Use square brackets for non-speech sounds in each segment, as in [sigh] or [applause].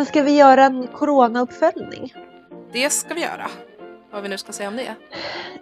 Men ska vi göra en coronauppföljning? Det ska vi göra. Vad vi nu ska säga om det.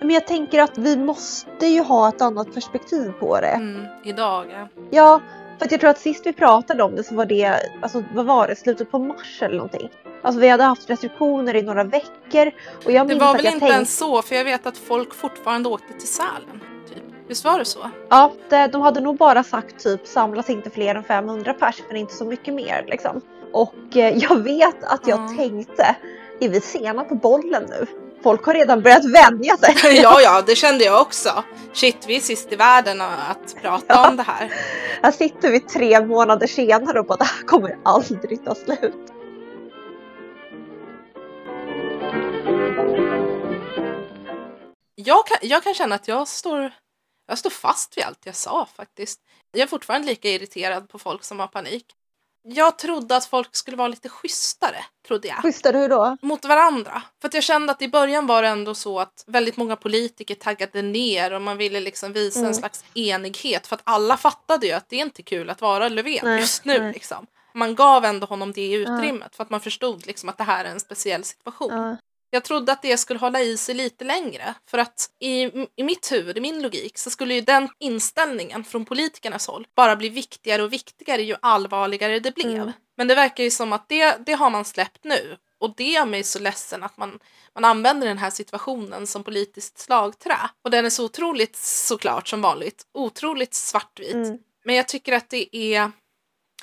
Men jag tänker att vi måste ju ha ett annat perspektiv på det. Mm, idag, ja. Ja, för att jag tror att sist vi pratade om det så var det, alltså vad var det, slutet på mars eller någonting. Alltså vi hade haft restriktioner i några veckor och jag Det minns var väl inte tänkte, ens så, för jag vet att folk fortfarande åkte till Sälen. Typ. Visst var det så? ja, det, de hade nog bara sagt typ samlas inte fler än 500 pers men inte så mycket mer liksom. Och eh, jag vet att jag Ja. tänkte, är vi sena på bollen nu? Folk har redan börjat vänja sig. [laughs] ja, ja, det kände jag också. Shit, vi är sist i världen att prata Ja. om det här. Här sitter vi tre månader senare och bara det här kommer aldrig ta slut. Jag kan, jag kan känna att jag står, jag står fast vid allt jag sa faktiskt. Jag är fortfarande lika irriterad på folk som har panik. Jag trodde att folk skulle vara lite schysstare, trodde jag. Schysstare hur då? mot varandra. För att jag kände att i början var det ändå så att väldigt många politiker taggade ner och man ville liksom visa Mm. en slags enighet för att alla fattade ju att det är inte kul att vara Löfven Nej, just nu. nej. Liksom. Man gav ändå honom det utrymmet för att man förstod liksom att det här är en speciell situation. Ja. Jag trodde att det skulle hålla i sig lite längre för att i, i mitt huvud, i min logik, så skulle ju den inställningen från politikernas håll bara bli viktigare och viktigare ju allvarligare det blev. Mm. Men det verkar ju som att det, det har man släppt nu och det gör mig så ledsen att man, man använder den här situationen som politiskt slagträ. Och den är så otroligt, såklart som vanligt, otroligt svartvit. Mm. Men jag tycker att det är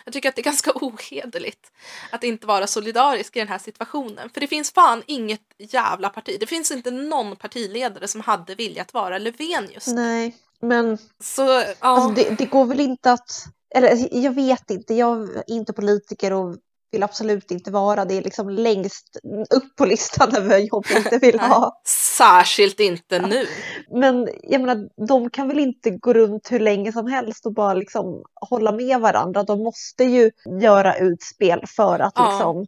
jag tycker att det är [laughs] ganska ohederligt att inte vara solidarisk i den här situationen. För det finns fan inget jävla parti. Det finns inte någon partiledare som hade velat vara Löfven just nu. Nej, men Så ja, alltså, det, det går väl inte att... Eller jag vet inte, jag är inte politiker och vill absolut inte vara. Det är liksom längst upp på listan över jobb jag inte vill ha. [laughs] särskilt inte nu. [laughs] Men jag menar, de kan väl inte gå runt hur länge som helst och bara liksom hålla med varandra. De måste ju göra utspel för att Ja. liksom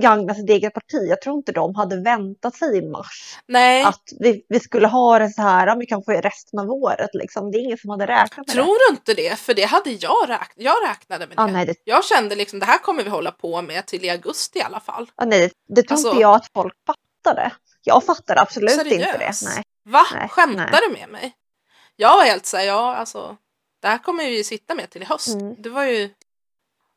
gagna sitt eget parti. Jag tror inte de hade väntat sig i mars Nej, att vi, vi skulle ha det så här, ja, vi kanske resten av året liksom. Det är ingen som hade räknat med tror du inte det? För det hade jag räknat. Jag räknade med det. Nej, det, Jag kände liksom det här kommer vi hålla på med till i augusti i alla fall. ja, nej, det, det tror Alltså- inte jag att folk fattade. Jag fattar absolut inte det. Nej. Va? Nej, Skämtar nej. du med mig? Jag var helt såhär, ja alltså. Det här kommer vi sitta med till i höst. Mm. Det var ju...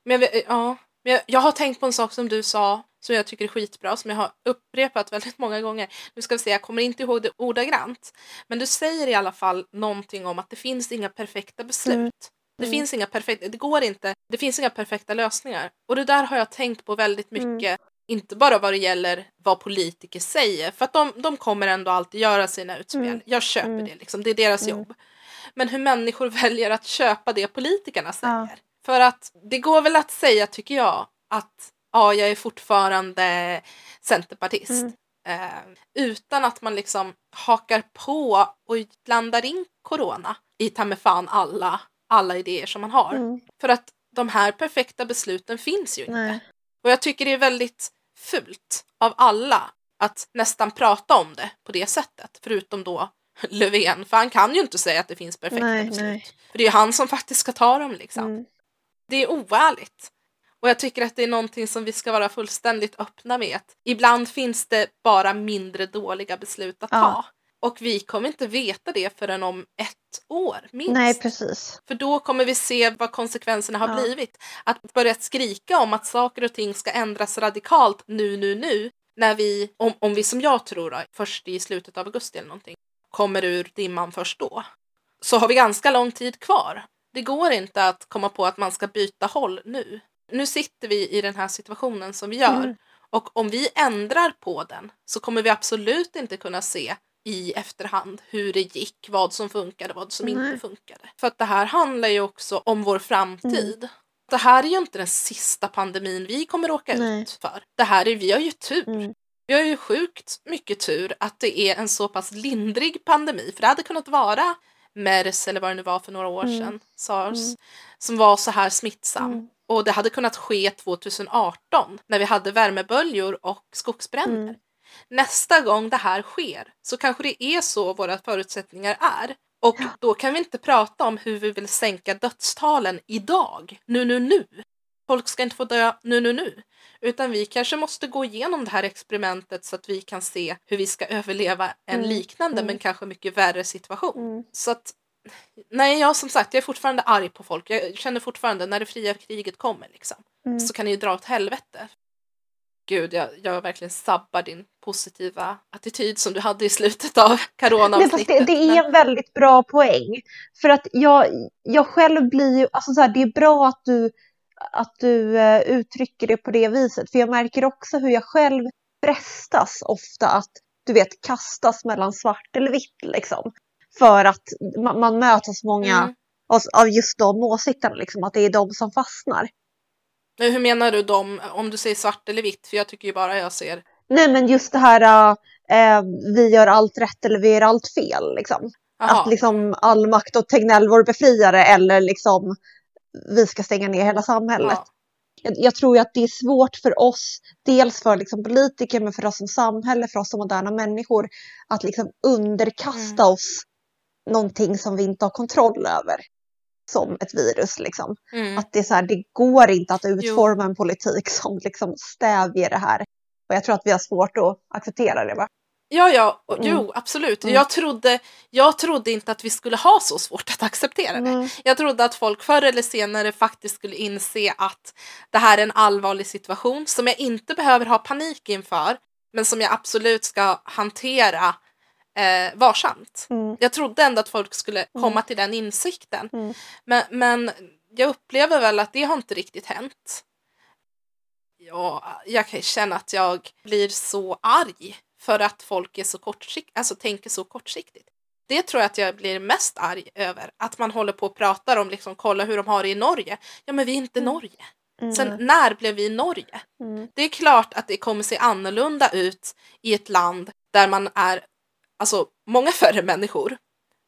Men jag, ja, men jag, jag har tänkt på en sak som du sa som jag tycker är skitbra, som jag har upprepat väldigt många gånger. Nu ska vi se, jag kommer inte ihåg det ordagrant. Men du säger i alla fall någonting om att det finns inga perfekta beslut. Mm. Det Mm. finns inga perfekta, det går inte, det finns inga perfekta lösningar. Och det där har jag tänkt på väldigt Mm. mycket. Inte bara vad det gäller vad politiker säger, för att de, de kommer ändå alltid göra sina utspel. Mm. Jag köper Mm. det, liksom. det är deras Mm. jobb. Men hur människor [laughs] väljer att köpa det politikerna säger. Ja. För att det går väl att säga, tycker jag, att ja, jag är fortfarande centerpartist. Mm. Eh, utan att man liksom hakar på och blandar in corona i ta fan alla, alla idéer som man har. Mm. För att de här perfekta besluten finns ju inte. Nej. Och jag tycker det är väldigt fult av alla att nästan prata om det på det sättet. Förutom då Löfven, för han kan ju inte säga att det finns perfekta Nej, beslut. nej. För det är ju han som faktiskt ska ta dem liksom. Mm. Det är oärligt. Och jag tycker att det är någonting som vi ska vara fullständigt öppna med. Ibland finns det bara mindre dåliga beslut att Ja. ta. Och vi kommer inte veta det förrän om ett år, minst. Nej, precis. För då kommer vi se vad konsekvenserna har Ja. blivit. Att börja skrika om att saker och ting ska ändras radikalt nu, nu, nu. När vi, om, om vi som jag tror då, först i slutet av augusti eller någonting, kommer ur dimman först då. Så har vi ganska lång tid kvar. Det går inte att komma på att man ska byta håll nu. Nu sitter vi i den här situationen som vi gör. Mm. Och om vi ändrar på den så kommer vi absolut inte kunna se i efterhand hur det gick, vad som funkade, vad som inte Nej. funkade. För att det här handlar ju också om vår framtid. Det här är ju inte den sista pandemin vi kommer råka Nej. ut för. Det här är, vi har ju tur. Mm. Vi har ju sjukt mycket tur att det är en så pass lindrig pandemi. För det hade kunnat vara mers eller vad det nu var för några år Mm. sedan, sars, Mm. som var så här smittsam. Mm. Och det hade kunnat ske 2018 när vi hade värmeböljor och skogsbränder. Mm. Nästa gång det här sker så kanske det är så våra förutsättningar är. Och då kan vi inte prata om hur vi vill sänka dödstalen idag, nu, nu, nu. Folk ska inte få dö nu, nu, nu. Utan vi kanske måste gå igenom det här experimentet så att vi kan se hur vi ska överleva en Mm, liknande mm. men kanske mycket värre situation. Mm. Så att, nej, jag som sagt, jag är fortfarande arg på folk. Jag känner fortfarande när det fria kriget kommer liksom, Mm. så kan ni dra åt helvete. Gud, jag, jag verkligen sabbar din positiva attityd som du hade i slutet av [laughs] coronaavsnittet. det, det är en väldigt bra poäng. För att jag, jag själv blir ju, alltså så här, det är bra att du, att du eh, uttrycker det på det viset. För jag märker också hur jag själv frestas ofta att, du vet, kastas mellan svart eller vitt liksom. För att man, man möter så många Mm. av, av just de åsikterna, liksom, att det är de som fastnar. Hur menar du dem, om du säger svart eller vitt? För jag tycker ju bara jag ser... Nej men just det här, eh, vi gör allt rätt eller vi gör allt fel. Liksom. Jaha. Att liksom all makt åt Tegnell vår befriare eller liksom vi ska stänga ner hela samhället. ja. Jag, jag tror ju att det är svårt för oss, dels för liksom politiker men för oss som samhälle, för oss som moderna människor, att liksom underkasta Mm. oss någonting som vi inte har kontroll över. Som ett virus liksom. Mm. Att det är så här, det går inte att utforma en politik som liksom stävjer det här. Och jag tror att vi har svårt att acceptera det va? Ja, ja, och- Mm. jo, absolut. Mm. Jag, trodde, jag trodde inte att vi skulle ha så svårt att acceptera det. Mm. Jag trodde att folk förr eller senare faktiskt skulle inse att det här är en allvarlig situation som jag inte behöver ha panik inför, men som jag absolut ska hantera eh, varsamt. Mm. Jag trodde ändå att folk skulle komma till den insikten. Mm. Men, men jag upplever väl att det har inte riktigt hänt. Ja, jag kan känna att jag blir så arg för att folk är så kortsikt, alltså tänker så kortsiktigt. Det tror jag att jag blir mest arg över. Att man håller på och pratar om, liksom, kolla hur de har det i Norge. Ja, men vi är inte Mm. Norge. Mm. Sen när blev vi Norge? Mm. Det är klart att det kommer se annorlunda ut i ett land där man är alltså, många färre människor.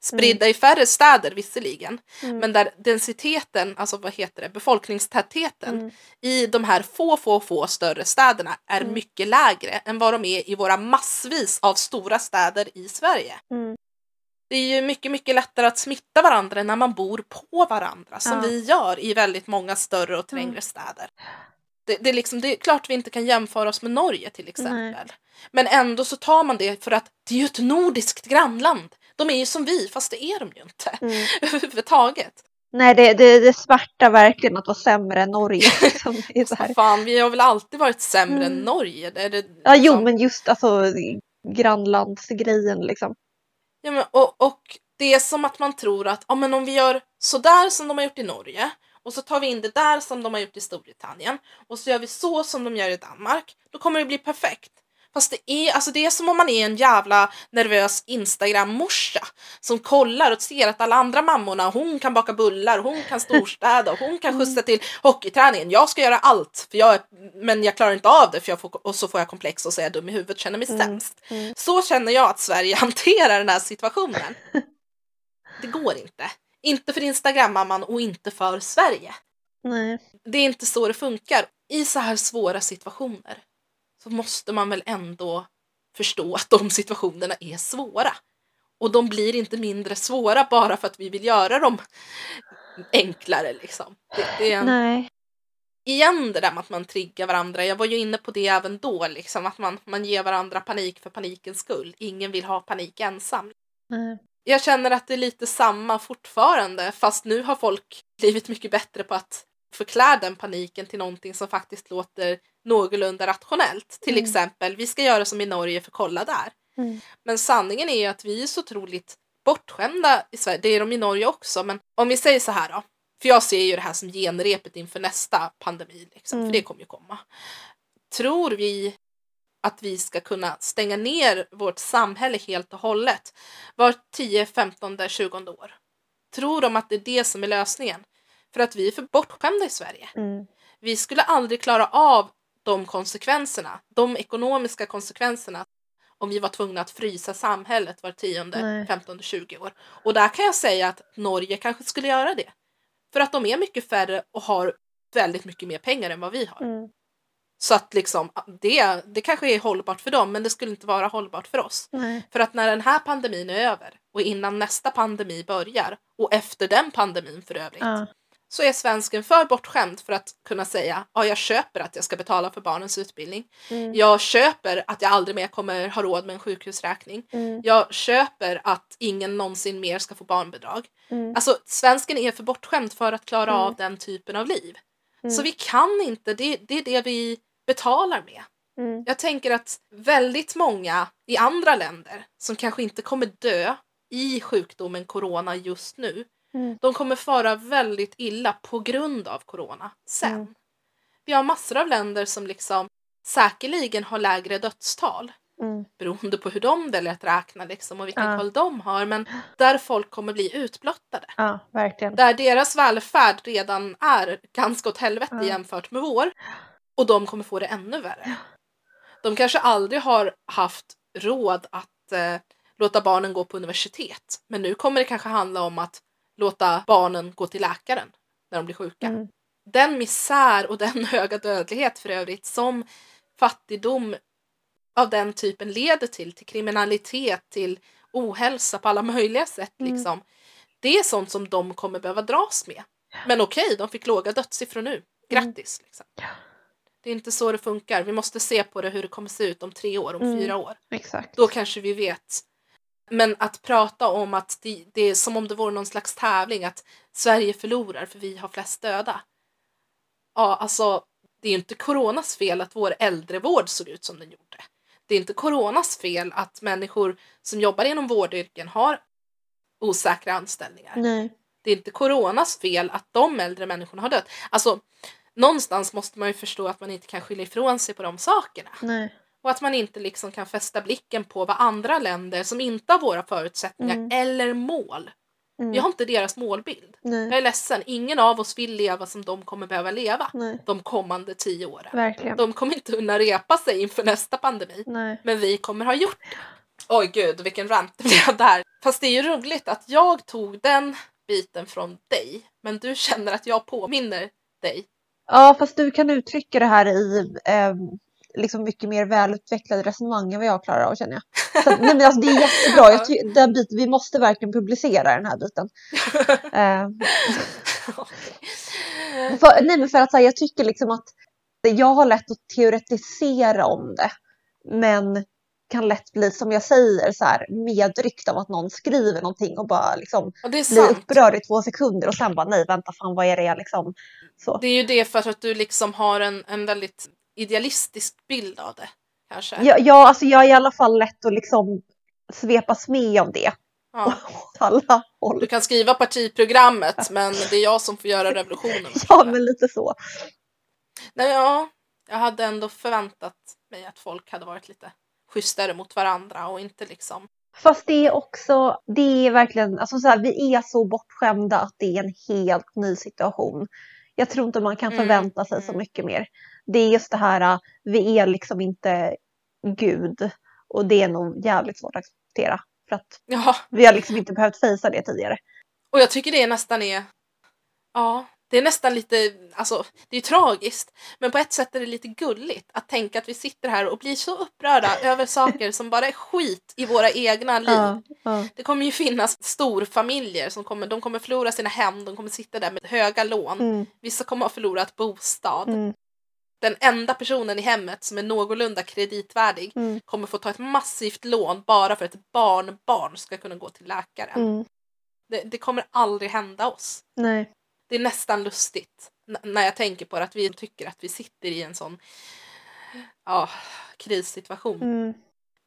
Spridda i färre städer visserligen, Mm. men där densiteten, alltså vad heter det, befolkningstätheten Mm. i de här få, få, få större städerna är Mm. mycket lägre än vad de är i våra massvis av stora städer i Sverige. Mm. Det är ju mycket, mycket lättare att smitta varandra när man bor på varandra som Ja. vi gör i väldigt många större och trängre Mm. städer. Det, det, är liksom, det är klart vi inte kan jämföra oss med Norge till exempel. Men ändå så tar man det för att det är ju ett nordiskt grannland. De är ju som vi, fast det är de ju inte Mm. [laughs] överhuvudtaget. Nej, det, det, det smärtar verkligen att vara sämre än Norge. [laughs] Liksom. Är så här. Fan, vi har väl alltid varit sämre än Mm. Norge? Det är det, Ja, jo, liksom- men just alltså grannlandsgrejen liksom. Ja, men, och, och det är som att man tror att ja, men om vi gör sådär som de har gjort i Norge och så tar vi in det där som de har gjort i Storbritannien och så gör vi så som de gör i Danmark, då kommer det bli perfekt. Fast det är, alltså det är som om man är en jävla nervös Instagram-morsa som kollar och ser att alla andra mammorna, hon kan baka bullar, hon kan storstäda och hon kan skjutsa till hockeyträningen. Jag ska göra allt, för jag men jag klarar inte av det för jag får, och så får jag komplex och så är jag dum i huvudet känner mig Mm. sämst. Mm. Så känner jag att Sverige [laughs] hanterar den här situationen. [laughs] Det går inte. Inte för Instagram-mamman och inte för Sverige. Nej. Det är inte så det funkar. I så här svåra situationer så måste man väl ändå förstå att de situationerna är svåra. Och de blir inte mindre svåra bara för att vi vill göra dem enklare. Liksom. Det, det är Nej. igen det där med att man triggar varandra. Jag var ju inne på det även då, liksom, att man, man ger varandra panik för panikens skull. Ingen vill ha panik ensam. Nej. Jag känner att det är lite samma fortfarande, fast nu har folk blivit mycket bättre på att förklä den paniken till någonting som faktiskt låter någorlunda rationellt. Till Mm. exempel, vi ska göra som i Norge för kolla där. Mm. Men sanningen är ju att vi är så otroligt bortskämda i Sverige. Det är de i Norge också, men om vi säger så här då. För jag ser ju det här som genrepet inför nästa pandemi, liksom, Mm. för det kommer ju komma. Tror vi att vi ska kunna stänga ner vårt samhälle helt och hållet var 10, 15, 20 år? Tror de att det är det som är lösningen? För att vi är för bortskämda i Sverige. Mm. Vi skulle aldrig klara av de konsekvenserna, de ekonomiska konsekvenserna om vi var tvungna att frysa samhället var tionde, Nej. 15, 20 år. Och där kan jag säga att Norge kanske skulle göra det. För att de är mycket färre och har väldigt mycket mer pengar än vad vi har. Mm. Så att liksom, det, det kanske är hållbart för dem, men det skulle inte vara hållbart för oss. Nej. För att när den här pandemin är över och innan nästa pandemi börjar och efter den pandemin för övrigt Ja. Så är svensken för bortskämd för att kunna säga ja, jag köper att jag ska betala för barnens utbildning. Mm. Jag köper att jag aldrig mer kommer ha råd med en sjukhusräkning. Mm. Jag köper att ingen någonsin mer ska få barnbidrag. Mm. Alltså svensken är för bortskämd för att klara Mm. av den typen av liv. Mm. Så vi kan inte, det, det är det vi betalar med. Mm. Jag tänker att väldigt många i andra länder som kanske inte kommer dö i sjukdomen corona just nu, Mm. de kommer fara väldigt illa på grund av corona sen. Mm. Vi har massor av länder som liksom säkerligen har lägre dödstal Mm. beroende på hur de väljer att räkna liksom, och vilken Ja. koll de har, men där folk kommer bli utblottade. Ja, verkligen. Där deras välfärd redan är ganska åt helvete Ja. jämfört med vår. Och de kommer få det ännu värre. De kanske aldrig har haft råd att eh, låta barnen gå på universitet. Men nu kommer det kanske handla om att låta barnen gå till läkaren när de blir sjuka. Mm. Den misär och den [laughs] höga dödlighet för övrigt som fattigdom av den typen leder till, till kriminalitet, till ohälsa på alla möjliga sätt. Mm. Liksom. Det är sånt som de kommer behöva dras med. Men okej, de fick låga dödssiffror nu. Grattis! Liksom. Ja. Det är inte så det funkar. Vi måste se på det hur det kommer se ut om tre år, om Mm. fyra år. Exakt. Då kanske vi vet. Men att prata om att det, det är som om det vore någon slags tävling att Sverige förlorar för vi har flest döda. Ja, alltså det är ju inte coronas fel att vår äldrevård såg ut som den gjorde. Det är inte coronas fel att människor som jobbar inom vårdyrken har osäkra anställningar. Nej. Det är inte coronas fel att de äldre människorna har dött. Alltså, någonstans måste man ju förstå att man inte kan skylla ifrån sig på de sakerna. Nej. Och att man inte liksom kan fästa blicken på vad andra länder som inte har våra förutsättningar Mm. eller mål. Mm. Vi har inte deras målbild. Jag Nej. är ledsen, ingen av oss vill leva som de kommer behöva leva Nej. de kommande tio åren. Verkligen. De kommer inte kunna repa sig inför nästa pandemi. Nej. Men vi kommer ha gjort det. Oj gud, vilken rant det blev där. Fast det är ju roligt att jag tog den biten från dig. Men du känner att jag påminner dig. Ja, fast du kan uttrycka det här i eh, liksom mycket mer välutvecklade resonemang än vad jag klarar av känner jag. [laughs] Så, nej, men alltså, det är jättebra. Jag ty- den biten, vi måste verkligen publicera den här biten. [laughs] Eh, för, nej, men för att här, jag tycker liksom att jag har lätt att teoretisera om det. Men kan lätt bli som jag säger så här medryckt av att någon skriver någonting och bara liksom är blir upprörd i två sekunder och sen bara nej vänta fan vad är det jag liksom så. Det är ju det för att du liksom har en, en väldigt idealistisk bild av det. Kanske. Ja, ja, alltså jag är i alla fall lätt att liksom svepas med av det Ja. [laughs] alla håll. Du kan skriva partiprogrammet men det är jag som får göra revolutionen. [laughs] Ja, men lite så. Nej, ja, jag hade ändå förväntat mig att folk hade varit lite schysstare mot varandra och inte liksom... Fast det är också, det är verkligen, alltså så här, vi är så bortskämda att det är en helt ny situation. Jag tror inte man kan Mm, förvänta sig så mm. mycket mer. Det är just det här, äh, vi är liksom inte Gud och det är nog jävligt svårt att acceptera. För att Ja, vi har liksom inte behövt fejsa det tidigare. och jag tycker det nästan är... Ja, det är nästan lite... Alltså, det är ju tragiskt. Men på ett sätt är det lite gulligt att tänka att vi sitter här och blir så upprörda [laughs] över saker som bara är skit i våra egna liv. Ja, ja. Det kommer ju finnas storfamiljer som kommer, de kommer förlora sina hem, de kommer sitta där med höga lån. Mm, Vissa kommer ha förlorat bostad. mm, Den enda personen i hemmet som är någorlunda kreditvärdig mm, kommer få ta ett massivt lån bara för att ett barnbarn ska kunna gå till läkaren. mm. Det, det kommer aldrig hända oss. Nej. Det är nästan lustigt när jag tänker på det, att vi tycker att vi sitter i en sån ja, krissituation. Mm,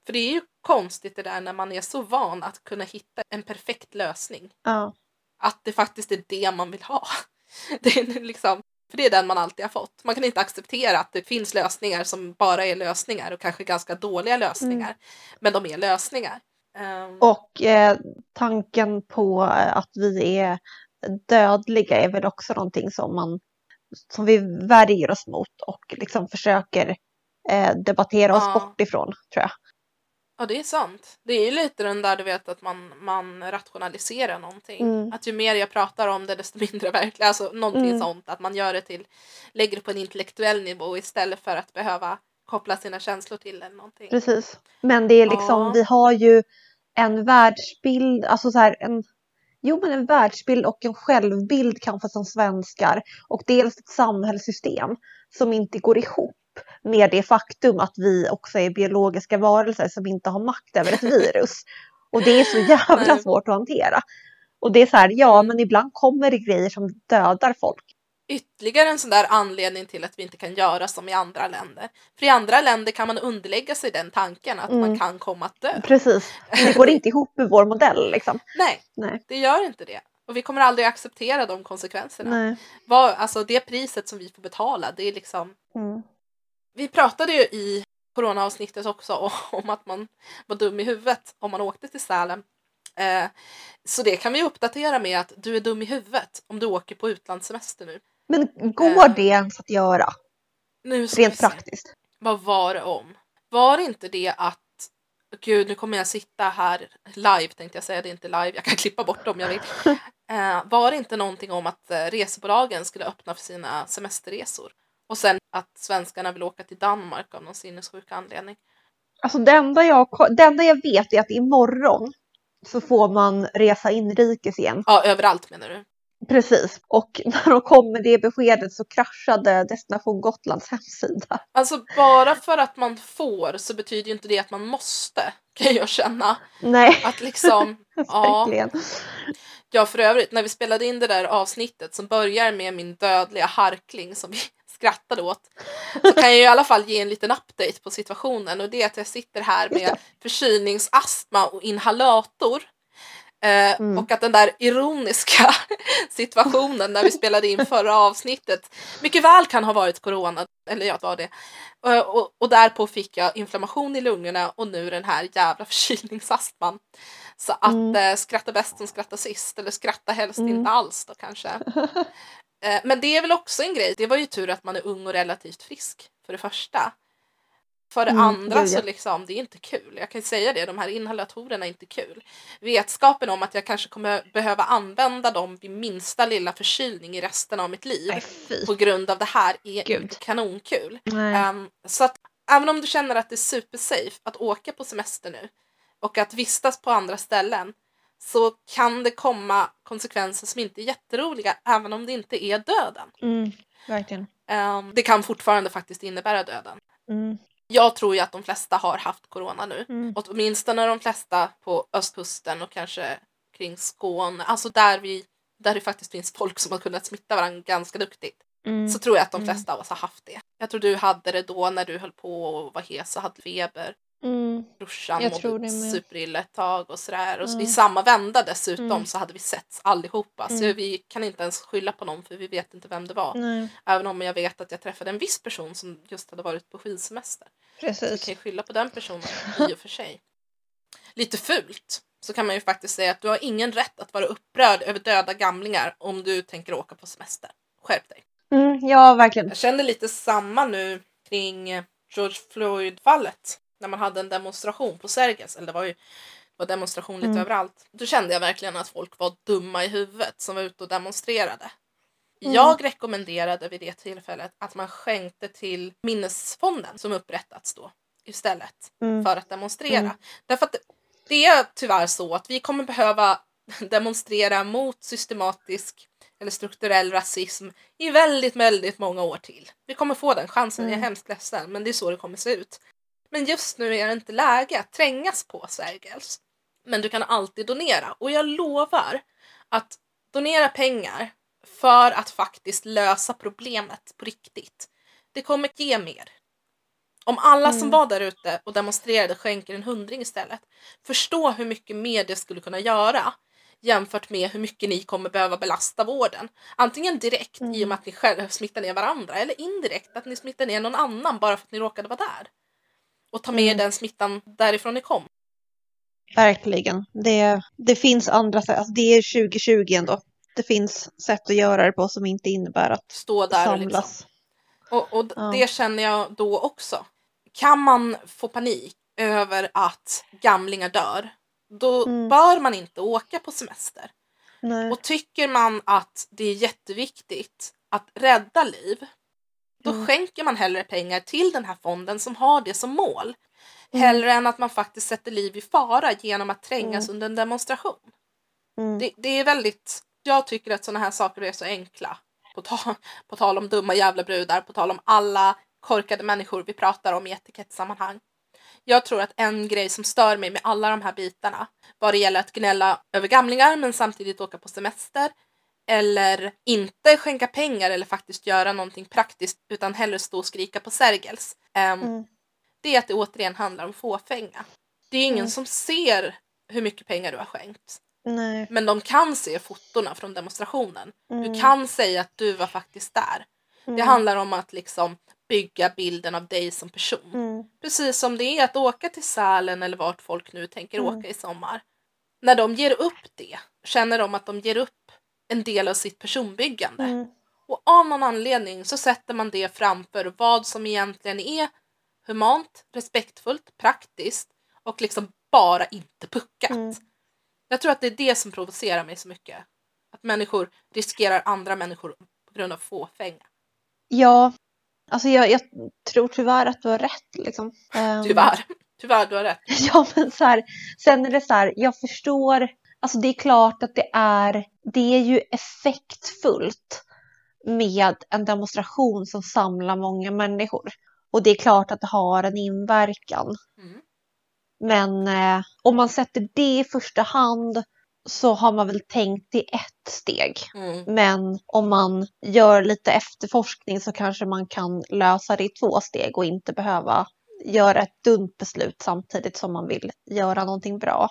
För det är ju konstigt det där när man är så van att kunna hitta en perfekt lösning. ja. Att det faktiskt är det man vill ha. [laughs] Det är liksom, för det är den man alltid har fått. Man kan inte acceptera att det finns lösningar som bara är lösningar och kanske ganska dåliga lösningar. Men de är lösningar. Ehm, Och eh, tanken på eh, att vi är dödliga är väl också någonting som man som vi värjer oss mot och liksom försöker eh, debattera oss Ja. bort ifrån tror jag. Ja, det är sant. Det är ju lite den där du vet att man, man rationaliserar någonting. Mm. Att ju mer jag pratar om det desto mindre verkligt. Alltså någonting Mm. sånt. Att man gör det till, lägger det på en intellektuell nivå istället för att behöva koppla sina känslor till eller någonting. Precis. Men det är liksom, Ja. vi har ju en världsbild, alltså så här en, Jo, men en världsbild och en självbild kanske som svenskar och dels ett samhällssystem som inte går ihop med det faktum att vi också är biologiska varelser som inte har makt över ett virus. Och det är så jävla svårt att hantera. Och det är så här, ja men ibland kommer det grejer som dödar folk. Ytterligare en sån där anledning till att vi inte kan göra som i andra länder. För i andra länder kan man underlägga sig den tanken att man Mm. kan komma att dö. Precis, det går inte ihop med vår modell liksom. [laughs] Nej, Nej. det gör inte det. Och vi kommer aldrig acceptera de konsekvenserna. Nej. Vad, alltså det priset som vi får betala, det är liksom... Mm. Vi pratade ju i coronaavsnittet också [laughs] om att man var dum i huvudet om man åkte till Sälen. Eh, så det kan vi uppdatera med att du är dum i huvudet om du åker på utlandssemester nu. Men går Eh. det ens att göra Nu ska rent praktiskt? Vad var det om? Var inte det att Gud, nu kommer jag sitta här live tänkte jag säga, det är inte live, jag kan [laughs] klippa bort om jag vill. [laughs] Eh, var det inte någonting om att eh, resebolagen skulle öppna för sina semesterresor? Och sen att svenskarna vill åka till Danmark av någon sinnessjuk anledning. Alltså det enda, jag, det enda jag vet är att imorgon så får man resa inrikes igen. Ja, överallt menar du? Precis. Och [laughs] när de kom med det beskedet så kraschade Destination Gotlands hemsida. Alltså bara för att man får så betyder ju inte det att man måste, kan jag känna. Nej, Att liksom, [laughs] ja. Ja, för övrigt, när vi spelade in det där avsnittet som börjar med min dödliga harkling som vi skrattade åt, så kan jag i alla fall ge en liten update på situationen och det är att jag sitter här med förkylningsastma och inhalator. Eh, Mm. Och att den där ironiska [laughs] situationen när vi spelade in förra avsnittet mycket väl kan ha varit corona, eller ja, det var det. Eh, och, och därpå fick jag inflammation i lungorna och nu den här jävla [laughs] förkylningsastman. Så att Mm. eh, skratta bäst som skrattar sist, eller skratta helst Mm. inte alls då kanske. [laughs] Eh, men det är väl också en grej, det var ju tur att man är ung och relativt frisk för det första. För det Mm, andra ja. så liksom, det är inte kul. Jag kan säga det, de här inhalatorerna är inte kul. Vetskapen om att jag kanske kommer behöva använda dem vid minsta lilla förkylning i resten av mitt liv Nej, på grund av det här är Gud. inte kanonkul. Ehm, så att även om du känner att det är supersafe att åka på semester nu och att vistas på andra ställen så kan det komma konsekvenser som inte är jätteroliga även om det inte är döden. Mm, verkligen. Ehm, det kan fortfarande faktiskt innebära döden. Mm, Jag tror ju att de flesta har haft corona nu. mm, Åtminstone de flesta på östkusten och kanske kring Skåne. Alltså där, vi, där det faktiskt finns folk som har kunnat smitta varandra ganska duktigt. mm. Så tror jag att de Mm. flesta av oss har haft det. Jag tror du hade det då när du höll på och var hes och hade feber. Mm, Brorsan Jag mådde superilla ett tag och sådär. Och så Mm. i samma vända dessutom Mm. så hade vi setts allihopa. Så Mm. vi kan inte ens skylla på någon för vi vet inte vem det var. nej, Även om jag vet att jag träffade en viss person som just hade varit på skidsemester. Så vi precis. kan ju skylla på den personen i och för sig. Lite fult så kan man ju faktiskt säga att du har ingen rätt att vara upprörd över döda gamlingar om du tänker åka på semester. Skärp dig. Mm, ja, verkligen. Jag känner lite samma nu kring George Floyd-fallet. När man hade en demonstration på Sergels, eller det var ju det var demonstration lite Mm. överallt. Då kände jag verkligen att folk var dumma i huvudet som var ute och demonstrerade. Mm. Jag rekommenderade vid det tillfället att man skänkte till minnesfonden som upprättats då istället Mm. för att demonstrera. Mm. Därför att det är tyvärr så att vi kommer behöva [laughs] demonstrera mot systematisk eller strukturell rasism i väldigt, väldigt många år till. Vi kommer få den chansen, jag är Mm. hemskt ledsen, men det är så det kommer se ut. Men just nu är det inte läge att trängas på Sergels. Men du kan alltid donera och jag lovar att donera pengar för att faktiskt lösa problemet på riktigt. Det kommer ge mer. Om alla som Mm. var där ute och demonstrerade skänker en hundring istället. Förstå hur mycket mer det skulle kunna göra jämfört med hur mycket ni kommer behöva belasta vården. Antingen direkt i och Mm. med att ni själva smittar ner varandra eller indirekt att ni smittar ner någon annan bara för att ni råkade vara där. Och ta med Mm. den smittan därifrån ni kom. Verkligen. Det, det finns andra sätt. Alltså det är 2020 ändå. Det finns sätt att göra det på som inte innebär att Stå där och liksom samlas. Och, och d- Ja. det känner jag då också. Kan man få panik över att gamlingar dör, då Mm. bör man inte åka på semester. Nej. Och tycker man att det är jätteviktigt att rädda liv, då Mm. skänker man hellre pengar till den här fonden som har det som mål. Mm. Hellre än att man faktiskt sätter liv i fara genom att trängas Mm. under en demonstration. Mm. Det, det är väldigt, jag tycker att sådana här saker är så enkla. På, ta, på tal om dumma jävla brudar, på tal om alla korkade människor vi pratar om i etikettsammanhang. Jag tror att en grej som stör mig med alla de här bitarna, vad det gäller att gnälla över gamlingar men samtidigt åka på semester, eller inte skänka pengar eller faktiskt göra någonting praktiskt utan hellre stå och skrika på Sergels. ehm, Mm. Det är att det återigen handlar om fåfänga. Det är ingen Mm. som ser hur mycket pengar du har skänkt. Nej. Men de kan se fotona från demonstrationen. Mm. Du kan säga att du var faktiskt där. Det Mm. handlar om att liksom bygga bilden av dig som person. Mm. Precis som det är att åka till Sälen eller vart folk nu tänker Mm. åka i sommar. När de ger upp det känner de att de ger upp en del av sitt personbyggande. Mm. Och av någon anledning så sätter man det framför vad som egentligen är humant, respektfullt, praktiskt och liksom bara inte puckat. Mm. Jag tror att det är det som provocerar mig så mycket. Att människor riskerar andra människor på grund av fåfänga. Ja, alltså jag, jag tror tyvärr att du har rätt liksom. Ehm, Tyvärr. Tyvärr, du har rätt. [laughs] Ja, men så här, sen är det så här, jag förstår, alltså det är klart att det är, det är ju effektfullt med en demonstration som samlar många människor. Och det är klart att det har en inverkan. Mm. Men eh, om man sätter det i första hand så har man väl tänkt i ett steg. Mm. Men om man gör lite efterforskning så kanske man kan lösa det i två steg och inte behöva göra ett dumt beslut samtidigt som man vill göra någonting bra.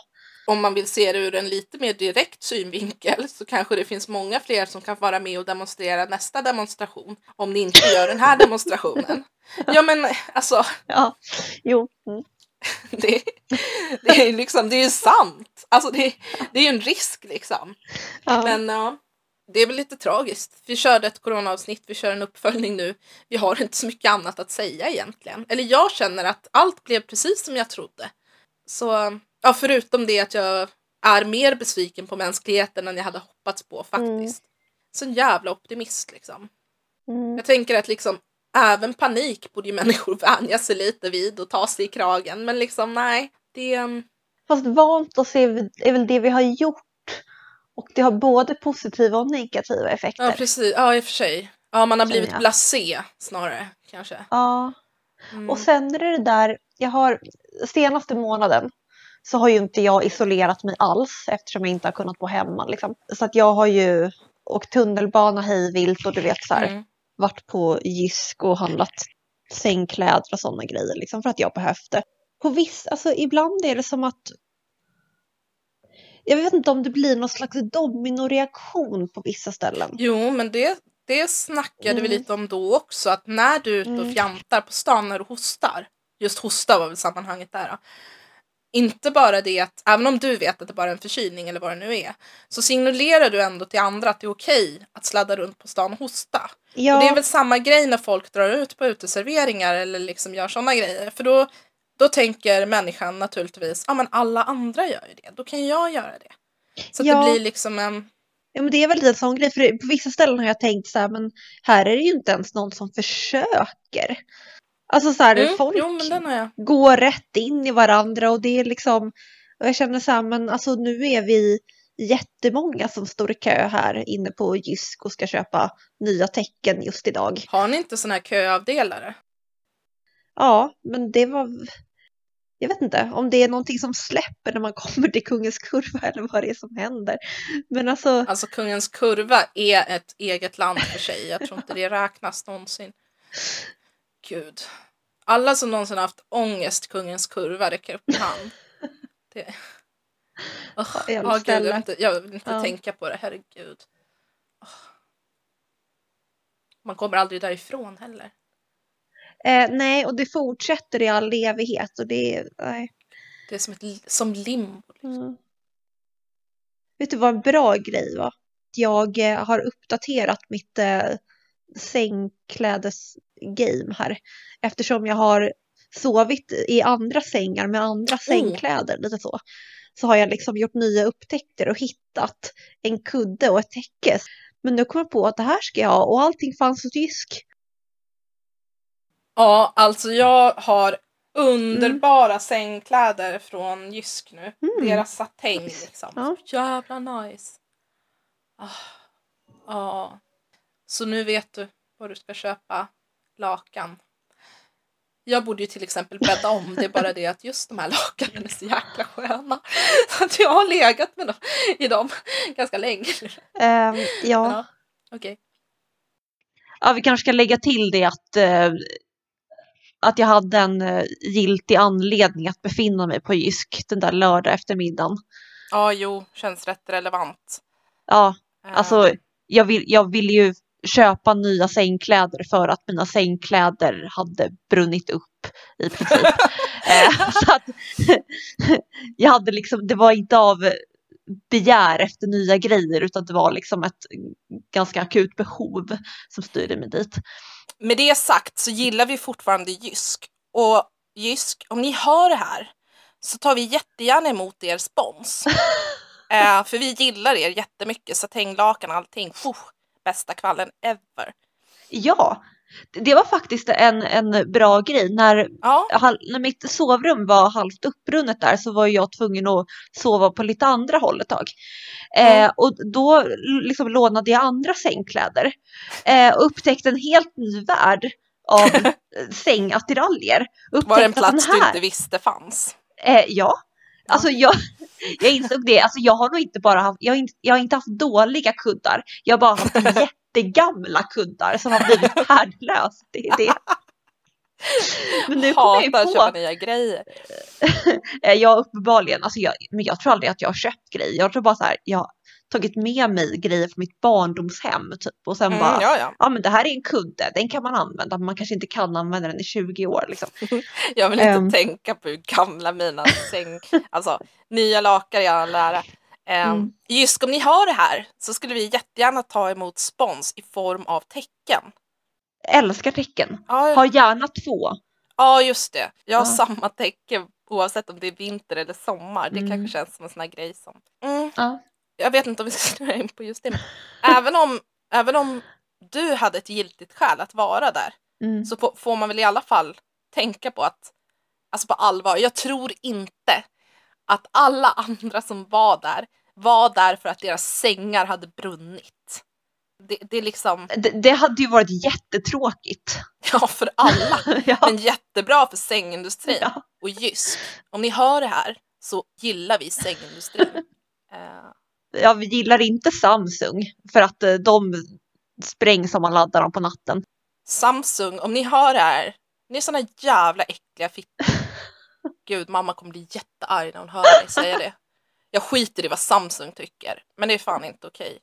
Om man vill se det ur en lite mer direkt synvinkel så kanske det finns många fler som kan vara med och demonstrera nästa demonstration. Om ni inte gör den här [laughs] demonstrationen. Ja men alltså, Ja, jo. Mm. [laughs] det, det är liksom, det är ju sant. Alltså det, det är ju en risk liksom. Ja. Men ja, det är väl lite tragiskt. Vi körde ett coronaavsnitt, vi kör en uppföljning nu. Vi har inte så mycket annat att säga egentligen. Eller jag känner att allt blev precis som jag trodde. Så, ja förutom det att jag är mer besviken på mänskligheten än jag hade hoppats på faktiskt. Så en jävla optimist liksom. Mm. Jag tänker att liksom även panik borde ju [laughs] människor vänja sig lite vid och ta sig i kragen. Men liksom nej, det är... Fast vant oss är, väl- det vi har gjort. Och det har både positiva och negativa effekter. Ja precis, ja i och för sig. Ja man har blivit jag. blasé snarare kanske. Ja. Mm. Och sen är det det där, jag har senaste månaden så har ju inte jag isolerat mig alls eftersom jag inte har kunnat bo hemma. Liksom. Så att jag har ju åkt tunnelbana hej vilt och du vet så här, Mm. varit på Jysk och handlat sängkläder och sådana grejer liksom för att jag behövt det. På viss, alltså ibland är det som att jag vet inte om det blir någon slags dominoreaktion på vissa ställen. Jo, men det, det snackade vi Mm. lite om då också. Att när du är ute och Mm. fjantar på stan när du hostar. Just hosta var väl sammanhanget där. Inte bara det att, även om du vet att det bara är en förkylning eller vad det nu är. Så signalerar du ändå till andra att det är okej att sladda runt på stan och hosta. Ja, Och det är väl samma grej när folk drar ut på uteserveringar eller liksom gör sådana grejer. För då, då tänker människan naturligtvis, ja men alla andra gör ju det, då kan jag göra det. Så Ja. det blir liksom en, ja, men det är väl lite en sån grej. För på vissa ställen har jag tänkt så här, men här är det ju inte ens någon som försöker. Alltså så här, mm, folk jo går rätt in i varandra och det är liksom, och jag känner så här, men alltså nu är vi jättemånga som står i kö här inne på Jysk och ska köpa nya tecken just idag. Har ni inte såna här köavdelare? Ja, men det var, jag vet inte om det är någonting som släpper när man kommer till Kungens Kurva eller vad det är som händer. Men alltså, Alltså Kungens Kurva är ett eget land för sig. Jag tror inte det räknas någonsin. Gud. Alla som någonsin haft ångest Kungens Kurva räcker upp en hand. [laughs] Det... Oh, jag vill gud, jag vill inte, jag vill inte Ja. tänka på det, herregud. Åh. Man kommer aldrig därifrån heller. eh, nej, och det fortsätter i all evighet och det är, nej. Det är som, ett, som limbo. Mm. Vet du vad en bra grej var? Jag eh, har uppdaterat mitt eh, sängklädesgame här. Eftersom jag har sovit i andra sängar med andra sängkläder, lite så. Så har jag liksom gjort nya upptäckter och hittat en kudde och ett täcke. Men nu kom jag på att det här ska jag ha och allting fanns hos Jysk. Ja, alltså jag har underbara sängkläder från Jysk nu. Mm. Deras satäng liksom. Ja. Jävla nice. Ah. Ja. Så nu vet du vad du ska köpa lakan. Jag borde ju till exempel bädda om, det är bara det att just de här lakanen är så jäkla sköna. Så att jag har legat med dem, i dem ganska länge. Ehm, ja. Ja, okej. ja, vi kanske ska lägga till det att, eh, att jag hade en eh, giltig anledning att befinna mig på Jysk den där lördag eftermiddagen. Ja, jo, känns rätt relevant. Ja, alltså jag vill, jag vill ju köpa nya sängkläder för att mina sängkläder hade brunnit upp i princip. [laughs] Eh, så att, [laughs] jag hade liksom, det var inte av begär efter nya grejer utan det var liksom ett ganska akut behov som styrde mig dit. Med det sagt så gillar vi fortfarande Jysk. Och Jysk, om ni hör det här så tar vi jättegärna emot er spons. [laughs] eh, för vi gillar er jättemycket, satänglakan och allting. Puh, bästa kvällen ever. Ja, det var faktiskt en, en bra grej. När, Ja, hal- när mitt sovrum var halvt uppbrunnet där så var jag tvungen att sova på lite andra håll ett tag. Eh, Mm. och då liksom lånade jag andra sängkläder eh, och upptäckte en helt ny värld av eh, [laughs] sängattiraljer. var det en Upptäckte plats den du här- inte visste fanns? Eh, ja, alltså jag, [laughs] jag insåg det. Alltså jag har nog inte bara haft, jag har inte, jag har inte haft dåliga kuddar. Jag har bara haft [laughs] jättegamla kuddar som har blivit [laughs] värdelösa. Det är det. Men nu kommer jag ju Hatar att köpa på, nya grejer. jag uppenbarligen, alltså jag, men jag tror aldrig att jag har köpt grejer. Jag tror bara så här, jag tagit med mig grejer från mitt barndomshem typ och sen Mm, bara, ja. ja, ja. men det här är en kudde, den kan man använda, men man kanske inte kan använda den i 20 år liksom. [laughs] Jag vill inte Ehm. tänka på hur gamla mina [laughs] säng... Alltså, nya lakan i all ära. Um, Mm. Just om ni hör det här så skulle vi jättegärna ta emot spons i form av tecken. Älskar tecken, Ja, har gärna två. ja just det. Jag har Ja. samma tecken oavsett om det är vinter eller sommar. Det Mm. kanske känns som en sån här grej som... Mm. Ja. Jag vet inte om vi ska snöa in på just det. Men även, om, även om du hade ett giltigt skäl att vara där Mm. så få- får man väl i alla fall tänka på att, alltså på allvar, jag tror inte att alla andra som var där var där för att deras sängar hade brunnit. Det, det liksom, Det, det hade ju varit jättetråkigt. [laughs] ja för alla, [laughs] ja. men jättebra för sängindustrin. Ja. Och Jysk, om ni hör det här så gillar vi sängindustrin. [laughs] Eh, ja, vi gillar inte Samsung för att eh, de sprängs om man laddar dem på natten. Samsung, om ni hör det här, ni är såna jävla äckliga fittor. [laughs] Gud, mamma kommer bli jättearg när hon hör mig säga det. Jag skiter i vad Samsung tycker, men det är fan inte okej.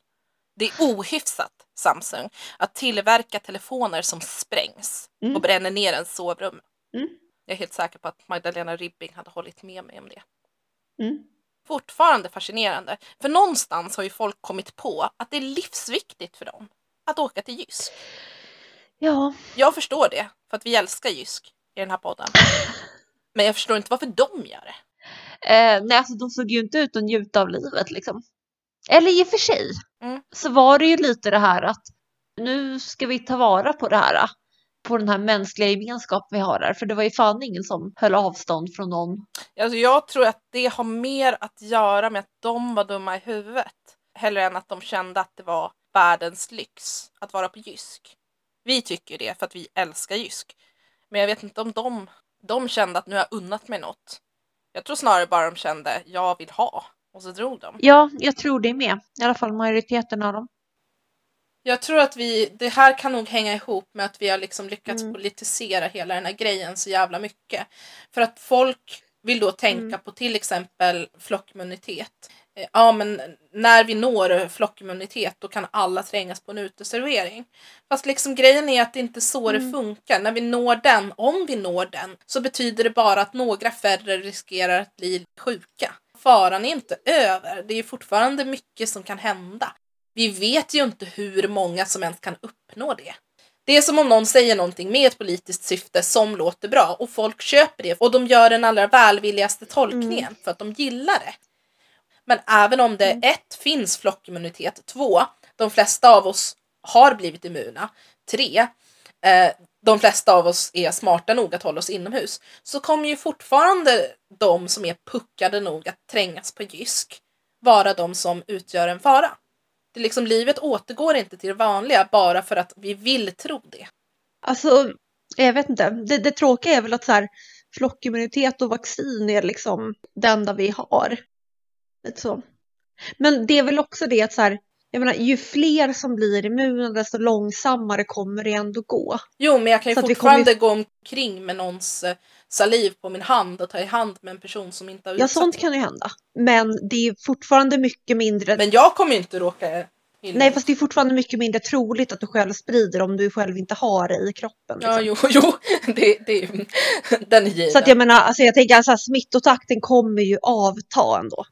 Det är ohyfsat, Samsung, att tillverka telefoner som sprängs Mm. och bränner ner en sovrum. Mm. Jag är helt säker på att Magdalena Ribbing hade hållit med mig om det. Mm. Fortfarande fascinerande, för någonstans har ju folk kommit på att det är livsviktigt för dem att åka till Jysk. Ja, Jag förstår det, för att vi älskar Jysk i den här podden. [laughs] Men jag förstår inte varför de gör det. eh, nej alltså de såg ju inte ut att njuta av livet liksom. Eller i och för sig Mm. så var det ju lite det här att nu ska vi ta vara på det här. På den här mänskliga gemenskapen vi har där. För det var ju fan ingen som höll avstånd från någon. Alltså jag tror att det har mer att göra med att de var dumma i huvudet. Hellre än att de kände att det var världens lyx att vara på Jysk. Vi tycker det för att vi älskar Jysk. Men jag vet inte om de, de kände att nu har jag unnat mig något. Jag tror snarare bara de kände jag vill ha. Och så drog de. Ja, jag tror det med. I alla fall majoriteten av dem. Jag tror att vi, det här kan nog hänga ihop med att vi har liksom lyckats Mm. politisera hela den här grejen så jävla mycket. För att folk vill då tänka Mm. på till exempel flockimmunitet. Eh, Ja men när vi når flockimmunitet då kan alla trängas på en uteservering. Fast liksom grejen är att det inte är så det Mm. funkar. När vi når den, om vi når den, så betyder det bara att några färre riskerar att bli sjuka. Faran är inte över. Det är fortfarande mycket som kan hända. Vi vet ju inte hur många som ens kan uppnå det. Det är som om någon säger någonting med ett politiskt syfte som låter bra och folk köper det och de gör den allra välvilligaste tolkningen för att de gillar det. Men även om det ett, finns flockimmunitet, två, de flesta av oss har blivit immuna, tre, eh, de flesta av oss är smarta nog att hålla oss inomhus så kommer ju fortfarande de som är puckade nog att trängas på Jysk vara de som utgör en fara. Det liksom, livet återgår inte till det vanliga bara för att vi vill tro det. Alltså, jag vet inte. Det, det tråkiga är väl att så här, flockimmunitet och vaccin är liksom det enda vi har. Så. Men det är väl också det att så här, jag menar, ju fler som blir immuna desto långsammare kommer det ändå gå. Jo, men jag kan ju Så fortfarande gå omkring med någons eh, saliv på min hand och ta i hand med en person som inte har Ja, sånt mig. kan ju hända. Men det är fortfarande mycket mindre. Men jag kommer ju inte råka illa Nej, fast det är fortfarande mycket mindre troligt att du själv sprider om du själv inte har det i kroppen. Ja, liksom. jo, [laughs] jo. Det, det. Den är given. Så att jag menar, alltså jag tänker att så här, smittotakten kommer ju avta ändå.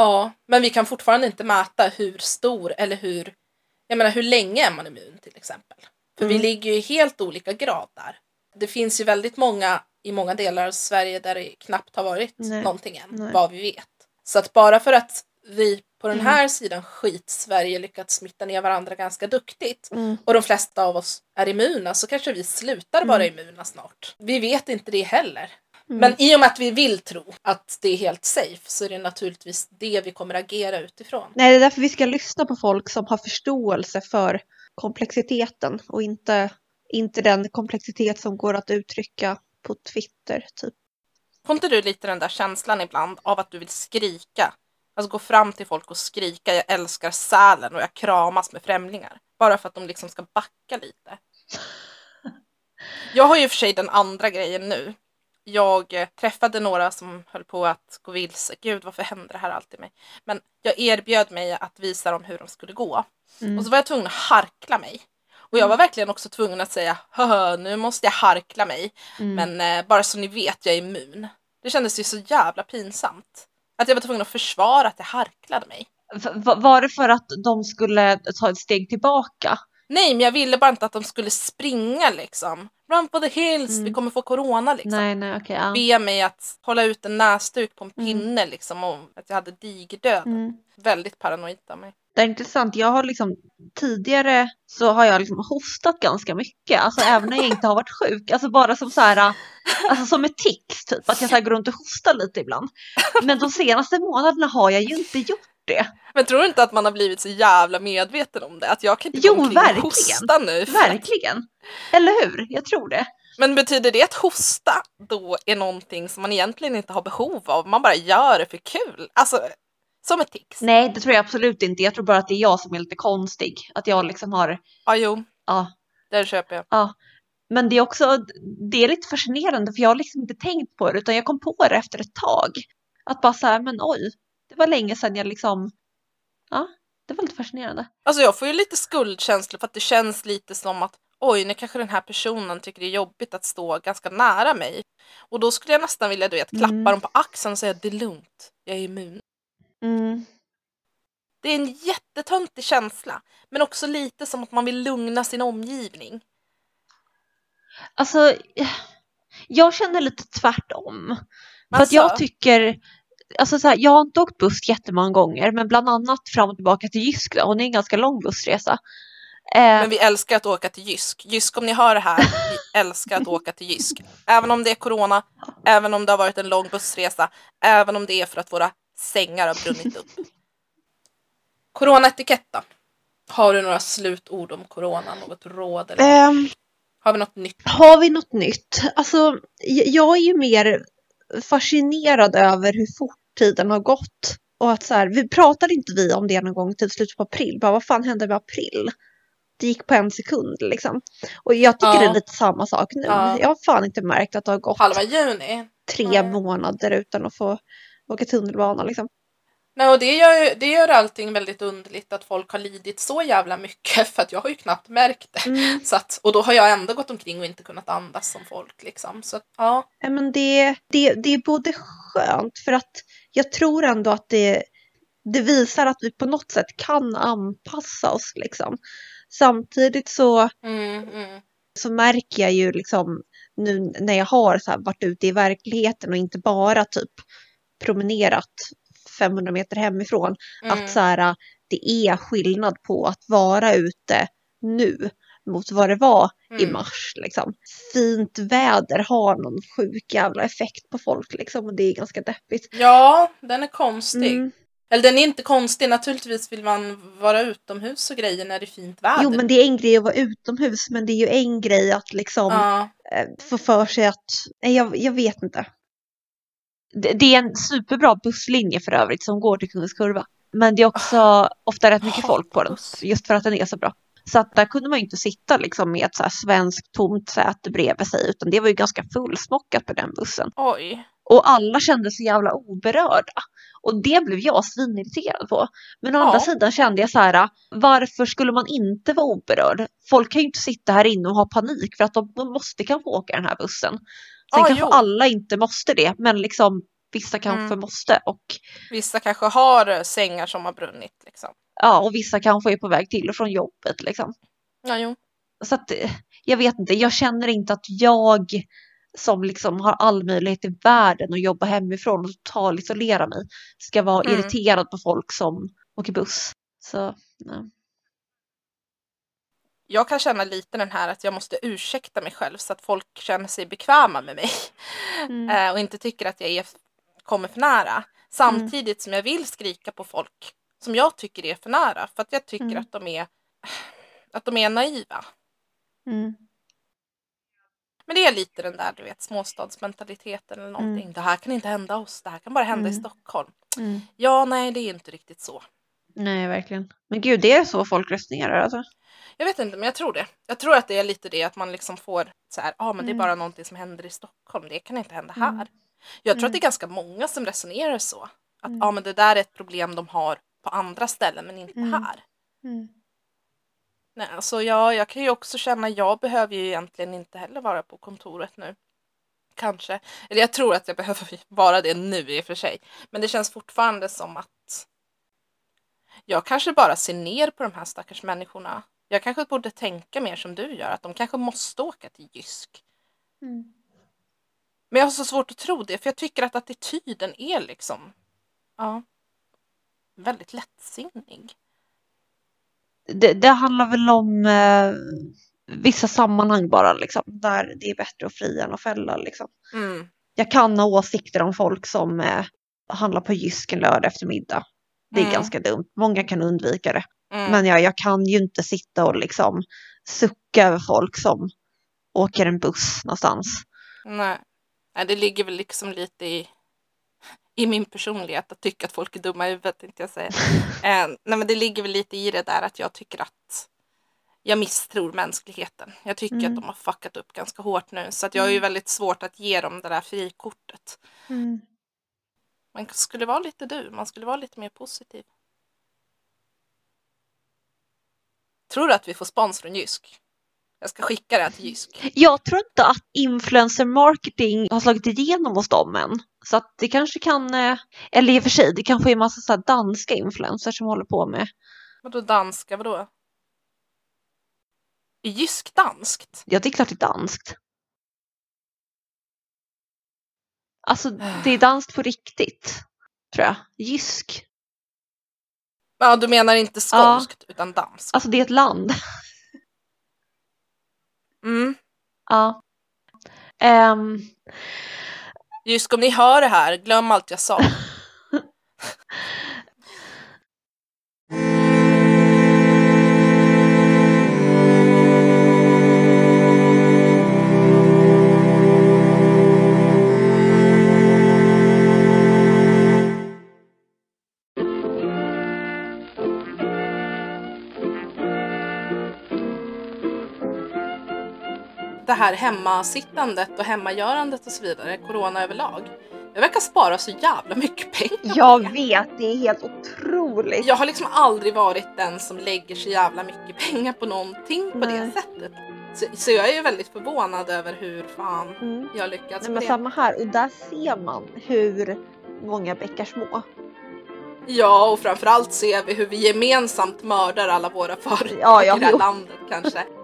Ja, men vi kan fortfarande inte mäta hur stor eller hur... Jag menar, hur länge är man immun till exempel? För vi Mm. ligger ju i helt olika grad där. Det finns ju väldigt många i många delar av Sverige där det knappt har varit Nej. någonting än, Nej. vad vi vet. Så att bara för att vi på den Mm. här sidan skit-Sverige lyckats smitta ner varandra ganska duktigt Mm. och de flesta av oss är immuna så kanske vi slutar vara immuna snart. Vi vet inte det heller. Mm. Men i och med att vi vill tro att det är helt safe så är det naturligtvis det vi kommer agera utifrån. Nej, det är därför vi ska lyssna på folk som har förståelse för komplexiteten och inte, inte den komplexitet som går att uttrycka på Twitter. Typ. Får inte du lite den där känslan ibland av att du vill skrika? Alltså gå fram till folk och skrika jag älskar Sälen och jag kramas med främlingar. Bara för att de liksom ska backa lite. Jag har ju för sig den andra grejen nu. Jag eh, träffade några som höll på att gå vilse. Gud, varför händer det här alltid mig? Men jag erbjöd mig att visa dem hur de skulle gå. Mm. Och så var jag tvungen att harkla mig. Och jag var verkligen också tvungen att säga, Hö, nu måste jag harkla mig. Mm. Men eh, bara så ni vet, jag är immun. Det kändes ju så jävla pinsamt. Att jag var tvungen att försvara att jag harklade mig. Var det för att de skulle ta ett steg tillbaka? Nej, men jag ville bara inte att de skulle springa liksom. Run for the hills, Mm. vi kommer få corona liksom. Nej, nej, okej. ja. Be mig att hålla ut en näsduk på en Mm. pinne liksom och att jag hade digerdöd. Mm. Väldigt paranoid av mig. Det är intressant. Jag har liksom tidigare så har jag liksom hostat ganska mycket. Alltså även när jag inte har varit sjuk. Alltså bara som så här, alltså som ett tics typ. Att jag så här går runt och hostar lite ibland. Men de senaste månaderna har jag ju inte gjort det. Men tror du inte att man har blivit så jävla medveten om det? Att jag kan inte Jo, gå omkring och verkligen. hosta nu. för- Verkligen. Eller hur? Jag tror det. Men betyder det att hosta då är någonting som man egentligen inte har behov av? Man bara gör det för kul? Alltså, som ett tics? Nej, det tror jag absolut inte. Jag tror bara att det är jag som är lite konstig. Att jag liksom har, Ja, jo, ja, det köper jag. ja. Men det är också, det är lite fascinerande för jag har liksom inte tänkt på det utan jag kom på det efter ett tag. Att bara så här, men oj, var länge sedan jag liksom, ja, det var lite fascinerande. Alltså jag får ju lite skuldkänslor för att det känns lite som att oj, nu kanske den här personen tycker det är jobbigt att stå ganska nära mig. Och då skulle jag nästan vilja du vet, klappa Mm. dem på axeln och säga det är lugnt, jag är immun. Mm. Det är en jättetöntig känsla, men också lite som att man vill lugna sin omgivning. Alltså, jag känner lite tvärtom. För att Alltså, jag tycker, alltså så här, jag har inte åkt buss jättemånga gånger men bland annat fram och tillbaka till Jysk och det är en ganska lång bussresa. Eh, Men vi älskar att åka till Jysk. Jysk om ni hör det här, vi [laughs] älskar att åka till Jysk. Även om det är corona, även om det har varit en lång bussresa, även om det är för att våra sängar har brunnit upp. Coronaetikett då? Har du några slutord om corona? Något råd? Eller? ehm, Har vi något nytt? Har vi något nytt? Alltså, jag är ju mer fascinerad över hur fort tiden har gått. Och att så här, vi pratade inte vi om det någon gång till slutet på april. Bara, vad fan hände med april? Det gick på en sekund liksom. Och jag tycker Ja. det är lite samma sak nu. Ja. Jag har fan inte märkt att det har gått Halva juni? tre Nej. månader utan att få åka tunnelbana liksom. Nej, och det gör, det gör allting väldigt underligt att folk har lidit så jävla mycket [laughs] för att jag har ju knappt märkt det. Mm. Så att, och då har jag ändå gått omkring och inte kunnat andas som folk liksom. Så att. Ja, men det, det, det är både skönt för att jag tror ändå att det, det visar att vi på något sätt kan anpassa oss liksom. Samtidigt så, Mm, mm. så märker jag ju liksom nu när jag har så här varit ute i verkligheten och inte bara typ promenerat 500 meter hemifrån Mm. att så här, det är skillnad på att vara ute nu mot vad det var i Mm. mars. Liksom. Fint väder har någon sjuk jävla effekt på folk liksom, och det är ganska deppigt. Ja, den är konstig. Mm. Eller den är inte konstig, naturligtvis vill man vara utomhus och grejer när det är fint väder. Jo men det är en grej att vara utomhus men det är ju en grej att liksom Ja, eh, få för sig att, nej jag, jag vet inte. Det, är en superbra busslinje för övrigt som går till Kungens Kurva. Men det är också ofta rätt mycket folk på den, just för att den är så bra. Så att där kunde man ju inte sitta liksom med ett så här svenskt tomt säte bredvid sig utan det var ju ganska fullsmockat på den bussen. oj. Och alla kände sig jävla oberörda. Och det blev jag svinirriterad på. Men å Ja. andra sidan kände jag så här, varför skulle man inte vara oberörd? Folk kan ju inte sitta här inne och ha panik för att de de måste kanske åka den här bussen. Sen Ja, kanske jo. alla inte måste det, men liksom vissa kanske Mm. måste. Och, Vissa kanske har eh, sängar som har brunnit liksom. ja, och vissa kanske är på väg till och från jobbet. Liksom. Ja, jo. Så att, eh, jag vet inte, jag känner inte att jag som liksom har all möjlighet i världen att jobba hemifrån och total isolera mig ska vara Mm. irriterad på folk som åker buss. Så, nej. Jag kan känna lite den här att jag måste ursäkta mig själv så att folk känner sig bekväma med mig. Mm. Eh, och inte tycker att jag är, kommer för nära. Samtidigt som jag vill skrika på folk som jag tycker är för nära. För att jag tycker Mm. att de är att de är naiva. Mm. Men det är lite den där du vet småstadsmentaliteten eller någonting. Det här kan inte hända oss. Det här kan bara hända i Mm. Stockholm. Mm. Ja, nej, det är inte riktigt så. Nej, verkligen. Men gud, det är så folk resonerar alltså. Jag vet inte, men jag tror det. Jag tror att det är lite det att man liksom får så här, ja ah, men det är Mm. bara någonting som händer i Stockholm, det kan inte hända Mm. här. Jag tror Mm. att det är ganska många som resonerar så. Att ja Mm. ah, men det där är ett problem de har på andra ställen men inte Mm. här. Mm. Nej, alltså jag, jag kan ju också känna, jag behöver ju egentligen inte heller vara på kontoret nu. Kanske. Eller jag tror att jag behöver [laughs] vara det nu i och för sig. Men det känns fortfarande som att jag kanske bara ser ner på de här stackars människorna. Jag kanske borde tänka mer som du gör, att de kanske måste åka till Jysk. Mm. Men jag har så svårt att tro det, för jag tycker att attityden är liksom, ja, väldigt lättsinnig. Det, det handlar väl om eh, vissa sammanhang bara, liksom, där det är bättre att fria än att fälla. Liksom. Mm. Jag kan ha åsikter om folk som eh, handlar på Jysk en lördag eftermiddag. Det är Mm. ganska dumt. Många kan undvika det. Mm. Men jag, jag kan ju inte sitta och liksom sucka över folk som åker en buss någonstans. Nej. Nej, det ligger väl liksom lite i, i min personlighet att tycka att folk är dumma i huvudet, tänkte jag säga. [laughs] eh, nej, men det ligger väl lite i det där att jag tycker att jag misstror mänskligheten. Jag tycker Mm. att de har fuckat upp ganska hårt nu, så att jag har ju Mm. väldigt svårt att ge dem det där frikortet. Man skulle vara lite du, man skulle vara lite mer positiv. Tror du att vi får spons från Jysk? Jag ska skicka det här till Jysk. Jag tror inte att influencer marketing har slagit igenom hos dem än. Så att det kanske kan, eh, eller i och för sig, det kanske är en massa så danska influencers som håller på med. Vadå danska, vadå? Är Jysk danskt? Ja, det är klart det är danskt. Alltså, det är danskt på riktigt, tror jag. Jysk. Ja, du menar inte skånskt utan danskt? Alltså, det är ett land. Mm. Ja. Ehm, Jysk, om ni hör det här, glöm allt jag sa. [laughs] här hemmasittandet och hemmagörandet och så vidare, corona överlag. Det verkar spara så jävla mycket pengar. jag vet, det är helt otroligt. Jag har liksom aldrig varit den som lägger så jävla mycket pengar på någonting på det Nej. sättet. Så, så jag är ju väldigt förvånad över hur fan Mm. jag lyckats Nej, med men det. samma här, och där ser man hur många bäckar små. Ja, och framförallt ser vi hur vi gemensamt mördar alla våra företag Ja, i det här landet kanske. [laughs]